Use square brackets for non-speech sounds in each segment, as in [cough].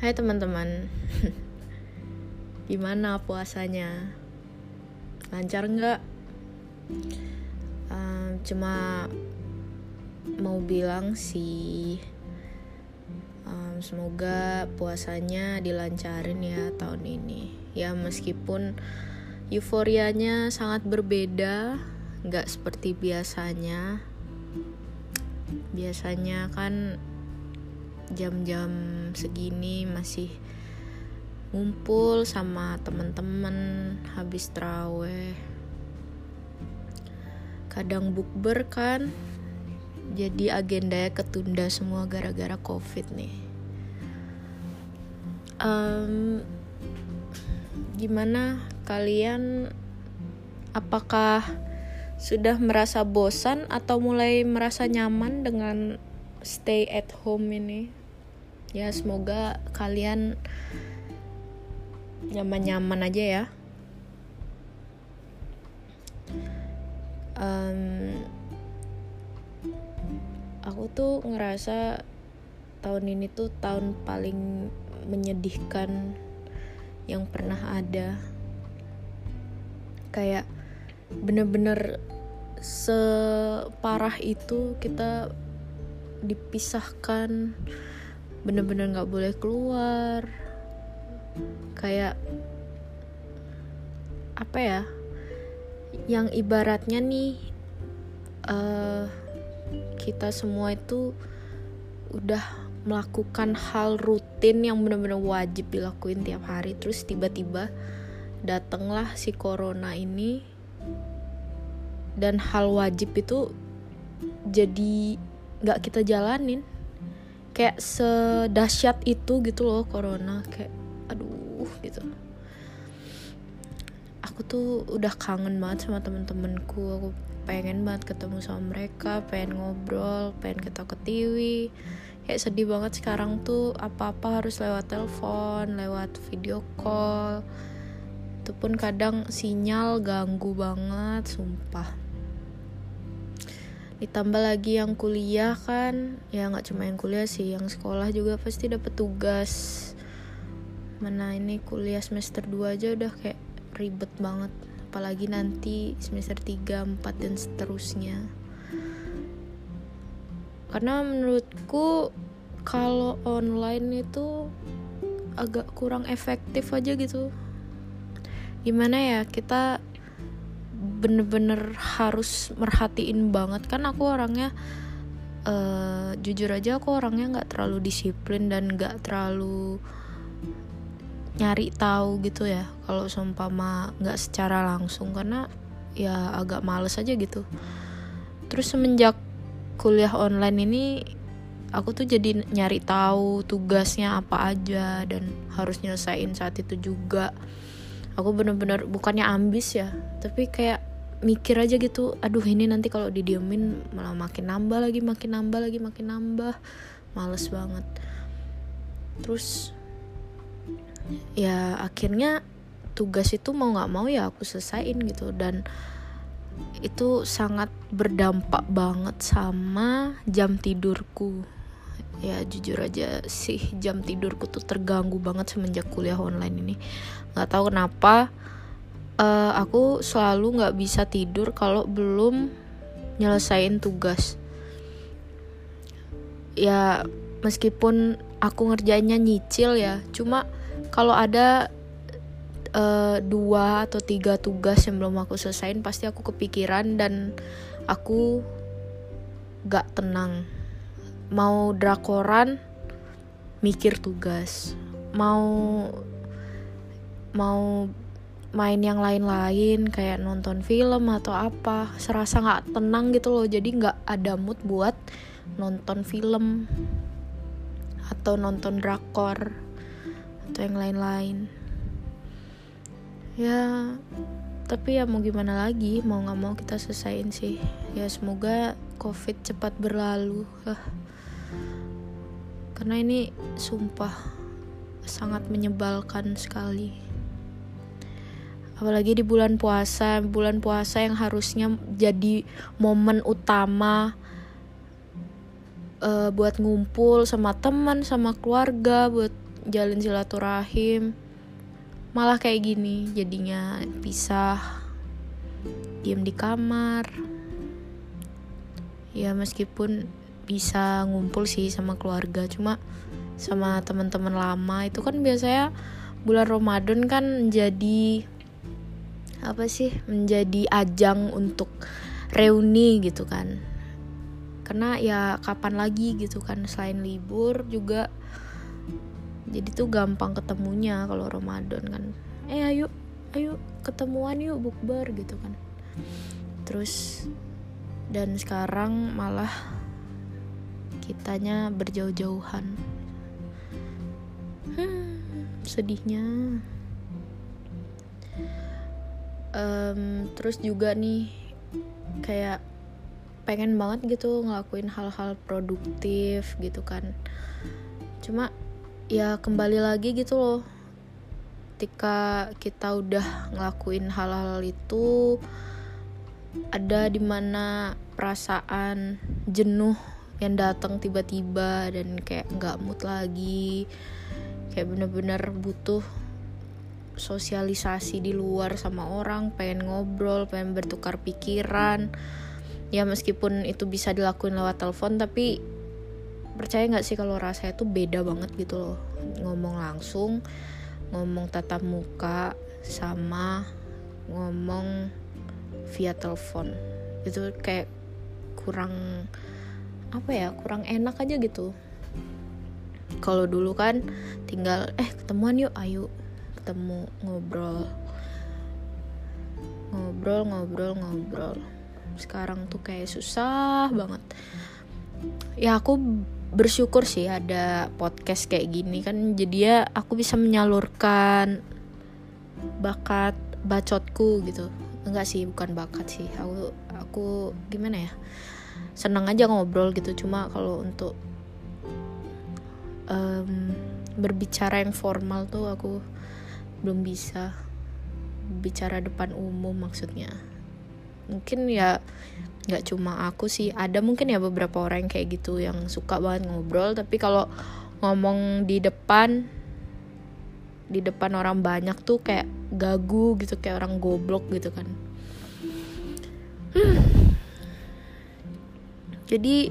Hai teman-teman [laughs] Gimana puasanya? Lancar nggak? Um, cuma mau bilang sih um, Semoga puasanya dilancarin ya tahun ini Ya meskipun euforianya sangat berbeda nggak seperti biasanya Biasanya kan jam-jam segini masih ngumpul sama temen-temen habis traweh. Kadang bukber kan jadi agendanya ketunda semua gara-gara covid nih. Um, gimana kalian? Apakah sudah merasa bosan atau mulai merasa nyaman dengan stay at home ini ya semoga kalian nyaman-nyaman aja ya. Um, aku tuh ngerasa tahun ini tuh tahun paling menyedihkan yang pernah ada. Kayak bener-bener separah itu kita dipisahkan bener-bener nggak boleh keluar. Kayak apa ya yang ibaratnya nih uh, kita semua itu udah melakukan hal rutin yang bener-bener wajib dilakuin tiap hari. Terus tiba-tiba datanglah si corona ini dan hal wajib itu jadi nggak kita jalanin kayak sedahsyat itu gitu loh corona kayak aduh gitu. Aku tuh udah kangen banget sama temen-temenku aku pengen banget ketemu sama mereka pengen ngobrol pengen ketawa ketiwi kayak sedih banget sekarang tuh apa-apa harus lewat telepon lewat video call. Itu pun kadang sinyal ganggu banget sumpah ditambah lagi yang kuliah kan. Ya nggak cuma yang kuliah sih yang sekolah juga pasti dapat tugas. Mana ini kuliah semester 2 aja udah kayak ribet banget. Apalagi nanti semester 3, 4 dan seterusnya. Karena menurutku kalau online itu agak kurang efektif aja gitu. Gimana ya kita bener-bener harus merhatiin banget. Kan aku orangnya uh, jujur aja aku orangnya nggak terlalu disiplin dan nggak terlalu nyari tahu gitu ya kalau seumpama nggak secara langsung. Karena ya agak males aja gitu. Terus semenjak kuliah online ini aku tuh jadi nyari tahu tugasnya apa aja dan harus nyelesain saat itu juga. Aku bener-bener bukannya ambis ya tapi kayak mikir aja gitu aduh ini nanti kalau didiemin malah makin nambah lagi makin nambah lagi makin nambah. Males banget. Terus ya akhirnya tugas itu mau nggak mau ya aku selesaiin gitu. Dan itu sangat berdampak banget sama jam tidurku. Ya jujur aja sih jam tidurku tuh terganggu banget semenjak kuliah online ini. Nggak tahu kenapa uh, aku selalu nggak bisa tidur kalau belum nyelesain tugas. Ya meskipun aku ngerjainnya nyicil ya cuma kalau ada uh, dua atau tiga tugas yang belum aku selesaiin pasti aku kepikiran dan aku gak tenang. Mau drakoran mikir tugas. Mau mau main yang lain-lain kayak nonton film atau apa serasa nggak tenang gitu loh. Jadi nggak ada mood buat nonton film atau nonton drakor atau yang lain-lain. Ya tapi ya mau gimana lagi mau nggak mau kita selesaiin sih. Ya semoga covid cepat berlalu. Karena ini sumpah sangat menyebalkan sekali apalagi di bulan puasa bulan puasa yang harusnya jadi momen utama uh, buat ngumpul sama teman sama keluarga buat jalin silaturahim. Malah kayak gini jadinya pisah diem di kamar. Ya meskipun bisa ngumpul sih sama keluarga cuma sama teman-teman lama. Itu kan biasanya bulan Ramadan kan menjadi apa sih menjadi ajang untuk reuni gitu kan. Karena ya kapan lagi gitu kan selain libur juga jadi tuh gampang ketemunya kalau Ramadan kan. Eh ayo ayo ketemuan yuk bukber gitu kan. Terus dan sekarang malah kitanya berjauh-jauhan. Hmm, sedihnya um, terus juga nih kayak pengen banget gitu ngelakuin hal-hal produktif gitu kan. Cuma ya kembali lagi gitu loh. Ketika kita udah ngelakuin hal-hal itu ada di mana perasaan jenuh yang datang tiba-tiba dan kayak nggak mood lagi kayak bener-bener butuh sosialisasi di luar sama orang pengen ngobrol pengen bertukar pikiran. Ya meskipun itu bisa dilakuin lewat telepon tapi percaya nggak sih kalau rasanya tuh beda banget gitu loh? Ngomong langsung ngomong tatap muka sama ngomong via telepon. Itu kayak kurang apa ya kurang enak aja gitu. Kalau dulu kan tinggal eh ketemuan yuk ayo ketemu ngobrol. Ngobrol ngobrol ngobrol. Sekarang tuh kayak susah banget. Ya aku bersyukur sih ada podcast kayak gini kan. Jadi ya aku bisa menyalurkan bakat bacotku gitu. Enggak sih bukan bakat sih. Aku aku gimana ya? Senang aja ngobrol gitu. Cuma kalau untuk um, berbicara yang formal tuh aku belum bisa bicara depan umum maksudnya mungkin ya nggak cuma aku sih ada mungkin ya beberapa orang yang kayak gitu yang suka banget ngobrol tapi kalau ngomong di depan di depan orang banyak tuh kayak gagu gitu kayak orang goblok gitu kan hmm. jadi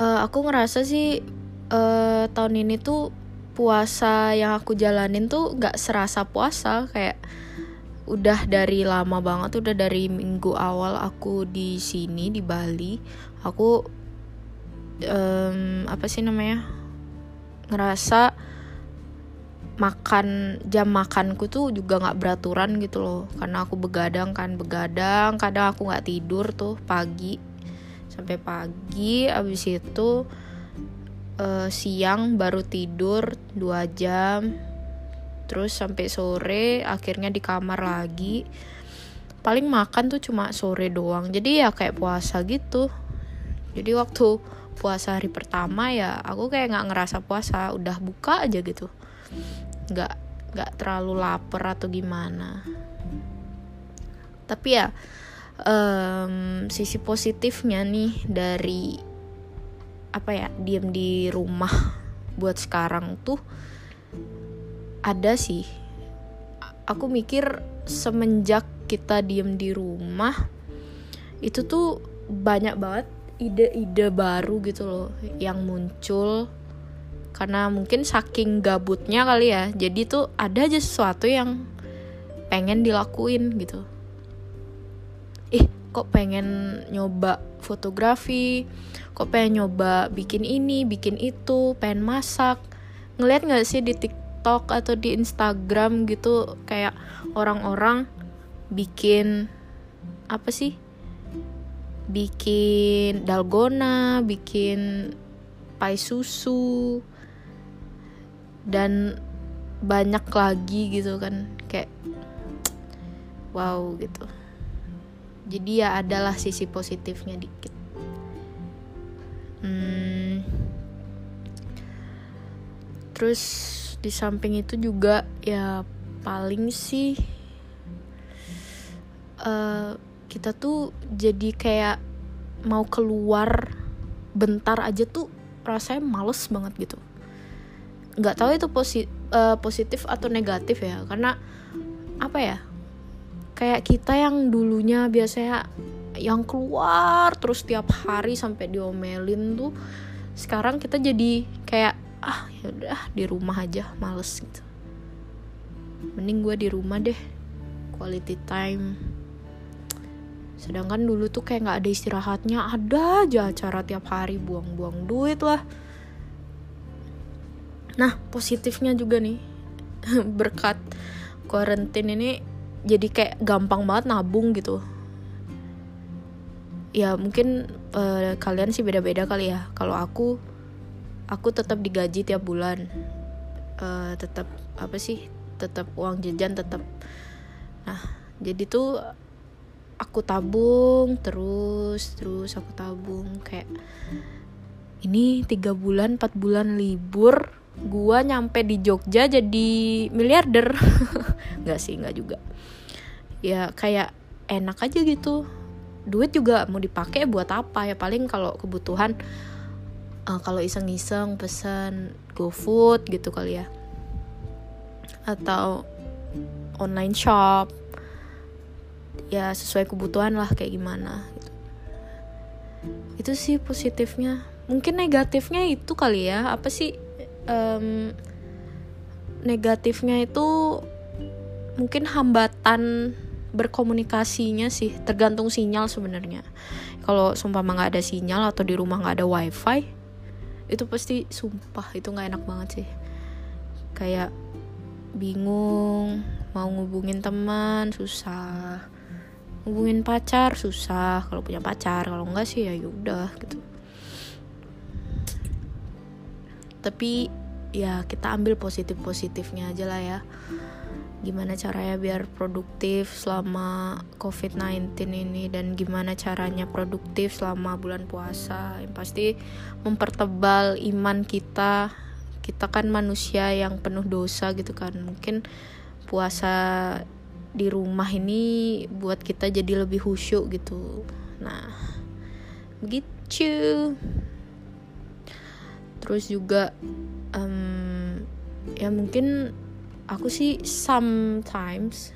uh, aku ngerasa sih uh, tahun ini tuh puasa yang aku jalanin tuh nggak serasa puasa kayak udah dari lama banget udah dari minggu awal aku di sini di Bali aku um, apa sih namanya ngerasa makan jam makanku tuh juga nggak beraturan gitu loh karena aku begadang kan begadang kadang aku nggak tidur tuh pagi sampai pagi abis itu uh, siang baru tidur dua jam terus sampai sore akhirnya di kamar lagi. Paling makan tuh cuma sore doang jadi ya kayak puasa gitu. Jadi waktu puasa hari pertama ya aku kayak nggak ngerasa puasa udah buka aja gitu. Nggak nggak terlalu lapar atau gimana. Tapi ya um, sisi positifnya nih dari apa ya diem di rumah buat sekarang tuh ada sih. Aku mikir semenjak kita diem di rumah itu tuh banyak banget ide-ide baru gitu loh yang muncul. Karena mungkin saking gabutnya kali ya jadi tuh ada aja sesuatu yang pengen dilakuin gitu kok pengen nyoba fotografi kok pengen nyoba bikin ini bikin itu pengen masak. Ngeliat nggak sih di tik TikTok atau di Instagram gitu kayak orang-orang bikin apa sih? Bikin dalgona bikin pai susu dan banyak lagi gitu kan kayak wow gitu jadi ya adalah sisi positifnya dikit. Hmm, terus di samping itu juga ya paling sih uh, kita tuh jadi kayak mau keluar bentar aja tuh rasanya males banget gitu. Nggak tahu itu posi uh, positif atau negatif ya karena apa ya kayak kita yang dulunya biasanya yang keluar terus tiap hari sampai diomelin tuh sekarang kita jadi kayak ah ya udah di rumah aja males gitu. Mending gue di rumah deh quality time. Sedangkan dulu tuh kayak nggak ada istirahatnya ada aja acara tiap hari buang-buang duit lah. Nah positifnya juga nih [laughs] berkat quarantine ini jadi kayak gampang banget nabung gitu. Ya mungkin uh, kalian sih beda-beda kali ya. Kalau aku aku tetap digaji tiap bulan. Uh, tetap apa sih tetap uang jajan tetap. Nah jadi tuh aku tabung terus terus aku tabung. Kayak ini tiga bulan empat bulan libur gua nyampe di Jogja jadi miliarder. [laughs] Nggak sih nggak juga ya kayak enak aja gitu. Duit juga mau dipakai buat apa ya? Paling kalau kebutuhan uh, kalau iseng-iseng pesan GoFood gitu kali ya. Atau online shop. Ya sesuai kebutuhan lah kayak gimana gitu. itu sih positifnya. Mungkin negatifnya itu kali ya. Apa sih um, negatifnya itu mungkin hambatan berkomunikasinya sih tergantung sinyal sebenarnya. Kalau sumpah nggak ada sinyal atau di rumah nggak ada wifi itu pasti sumpah itu nggak enak banget sih. Kayak bingung mau ngubungin teman susah. Hubungin pacar susah. Kalau punya pacar kalau enggak sih ya yaudah gitu. Tapi ya kita ambil positif positifnya aja lah ya gimana caranya biar produktif selama COVID-19 ini dan gimana caranya produktif selama bulan puasa. Yang pasti mempertebal iman kita. Kita kan manusia yang penuh dosa gitu kan. Mungkin puasa di rumah ini buat kita jadi lebih khusyuk gitu. Nah begitu. Terus juga um, ya mungkin aku sih sometimes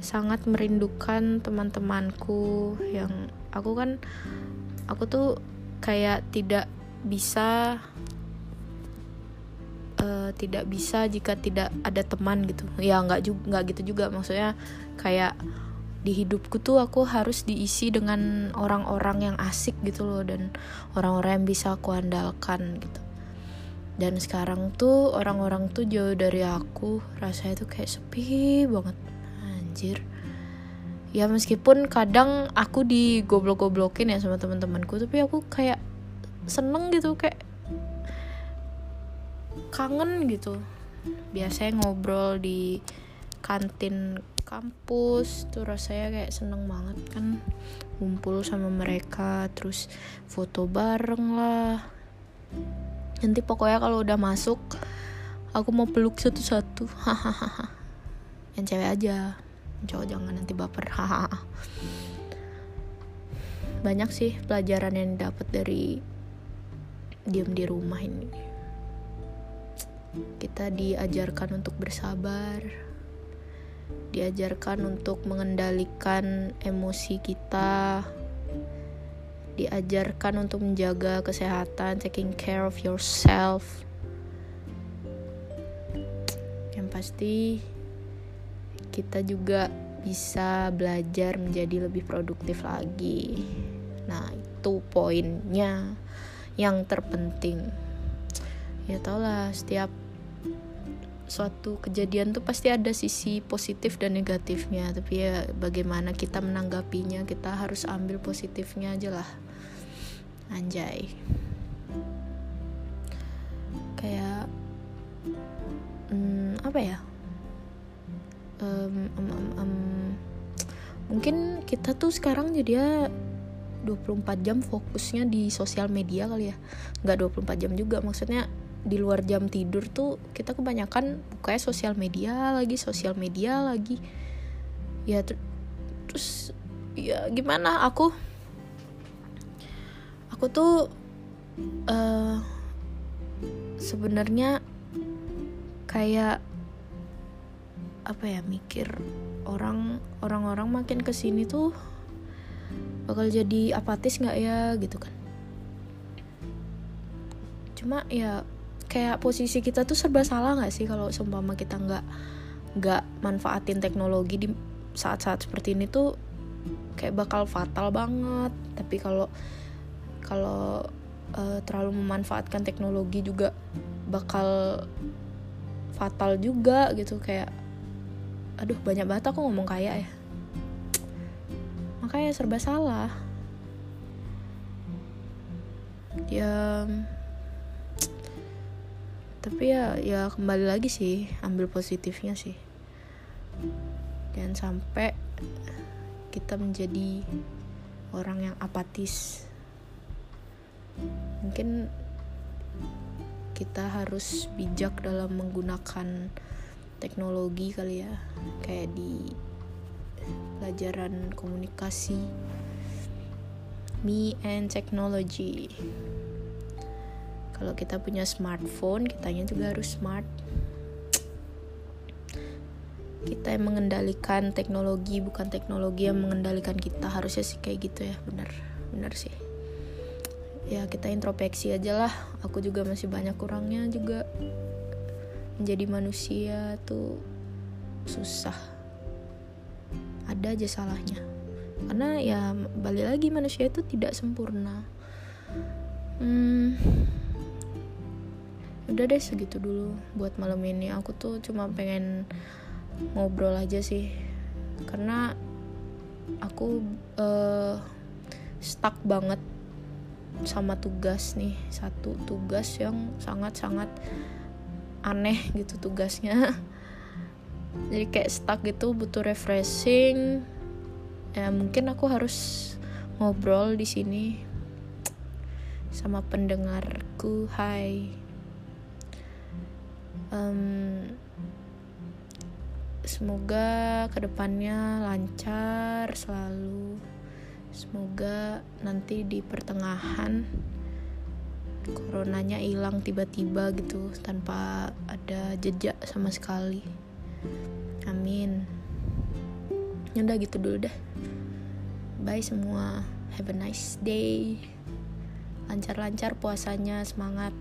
sangat merindukan teman-temanku yang aku kan aku tuh kayak tidak bisa uh, tidak bisa jika tidak ada teman gitu. Ya nggak juga nggak gitu juga. Maksudnya kayak di hidupku tuh aku harus diisi dengan orang-orang yang asik gitu loh dan orang-orang yang bisa aku andalkan gitu dan sekarang tuh orang-orang tuh jauh dari aku rasanya tuh kayak sepi banget. Anjir. Ya meskipun kadang aku digoblok-goblokin ya sama teman-temanku tapi aku kayak seneng gitu kayak kangen gitu. Biasanya ngobrol di kantin kampus tuh rasanya kayak seneng banget kan. Ngumpul sama mereka terus foto bareng lah nanti pokoknya kalau udah masuk aku mau peluk satu-satu. [laughs] Hahaha. Yang cewek aja. Cowok jangan nanti baper. Hahaha. Banyak sih pelajaran yang dapat dari diem di rumah ini. Kita diajarkan untuk bersabar, diajarkan untuk mengendalikan emosi kita, diajarkan untuk menjaga kesehatan, taking care of yourself. Yang pasti, kita juga bisa belajar menjadi lebih produktif lagi. Nah, itu poinnya yang terpenting. Ya tau lah, setiap suatu kejadian tuh pasti ada sisi positif dan negatifnya tapi ya bagaimana kita menanggapinya kita harus ambil positifnya aja lah anjay. Kayak hmm, apa ya? Um, um, um, um, mungkin kita tuh sekarang jadi ya 24 jam fokusnya di sosial media kali ya. Nggak 24 jam juga maksudnya di luar jam tidur tuh kita kebanyakan bukanya sosial media lagi sosial media lagi. Ya ter terus ya gimana aku aku tuh uh, sebenarnya kayak apa ya mikir orang orang-orang makin ke sini tuh bakal jadi apatis nggak ya gitu kan. Cuma ya kayak posisi kita tuh serba salah nggak sih kalau seumpama kita nggak nggak manfaatin teknologi di saat-saat seperti ini tuh kayak bakal fatal banget. Tapi kalau kalau uh, terlalu memanfaatkan teknologi juga bakal fatal juga gitu kayak aduh banyak banget aku ngomong kayak ya. Makanya serba salah. Ya tapi ya ya kembali lagi sih ambil positifnya sih. Jangan sampai kita menjadi orang yang apatis mungkin kita harus bijak dalam menggunakan teknologi kali ya. Kayak di pelajaran komunikasi. Me and technology. Kalau kita punya smartphone kitanya juga harus smart. Kita yang mengendalikan teknologi bukan teknologi yang mengendalikan kita. Harusnya sih kayak gitu ya. Benar benar sih ya kita introspeksi aja lah. Aku juga masih banyak kurangnya juga. Menjadi manusia tuh susah. Ada aja salahnya. Karena ya balik lagi manusia itu tidak sempurna. Hmm, udah deh segitu dulu buat malam ini. Aku tuh cuma pengen ngobrol aja sih. Karena aku uh, stuck banget sama tugas nih satu tugas yang sangat-sangat aneh gitu tugasnya. [laughs] Jadi kayak stuck gitu butuh refreshing. Ya mungkin aku harus ngobrol di sini sama pendengarku hai. Um, semoga ke depannya lancar selalu semoga nanti di pertengahan coronanya hilang tiba-tiba gitu tanpa ada jejak sama sekali. Amin. Ya udah gitu dulu deh. Bye semua. Have a nice day. Lancar-lancar puasanya semangat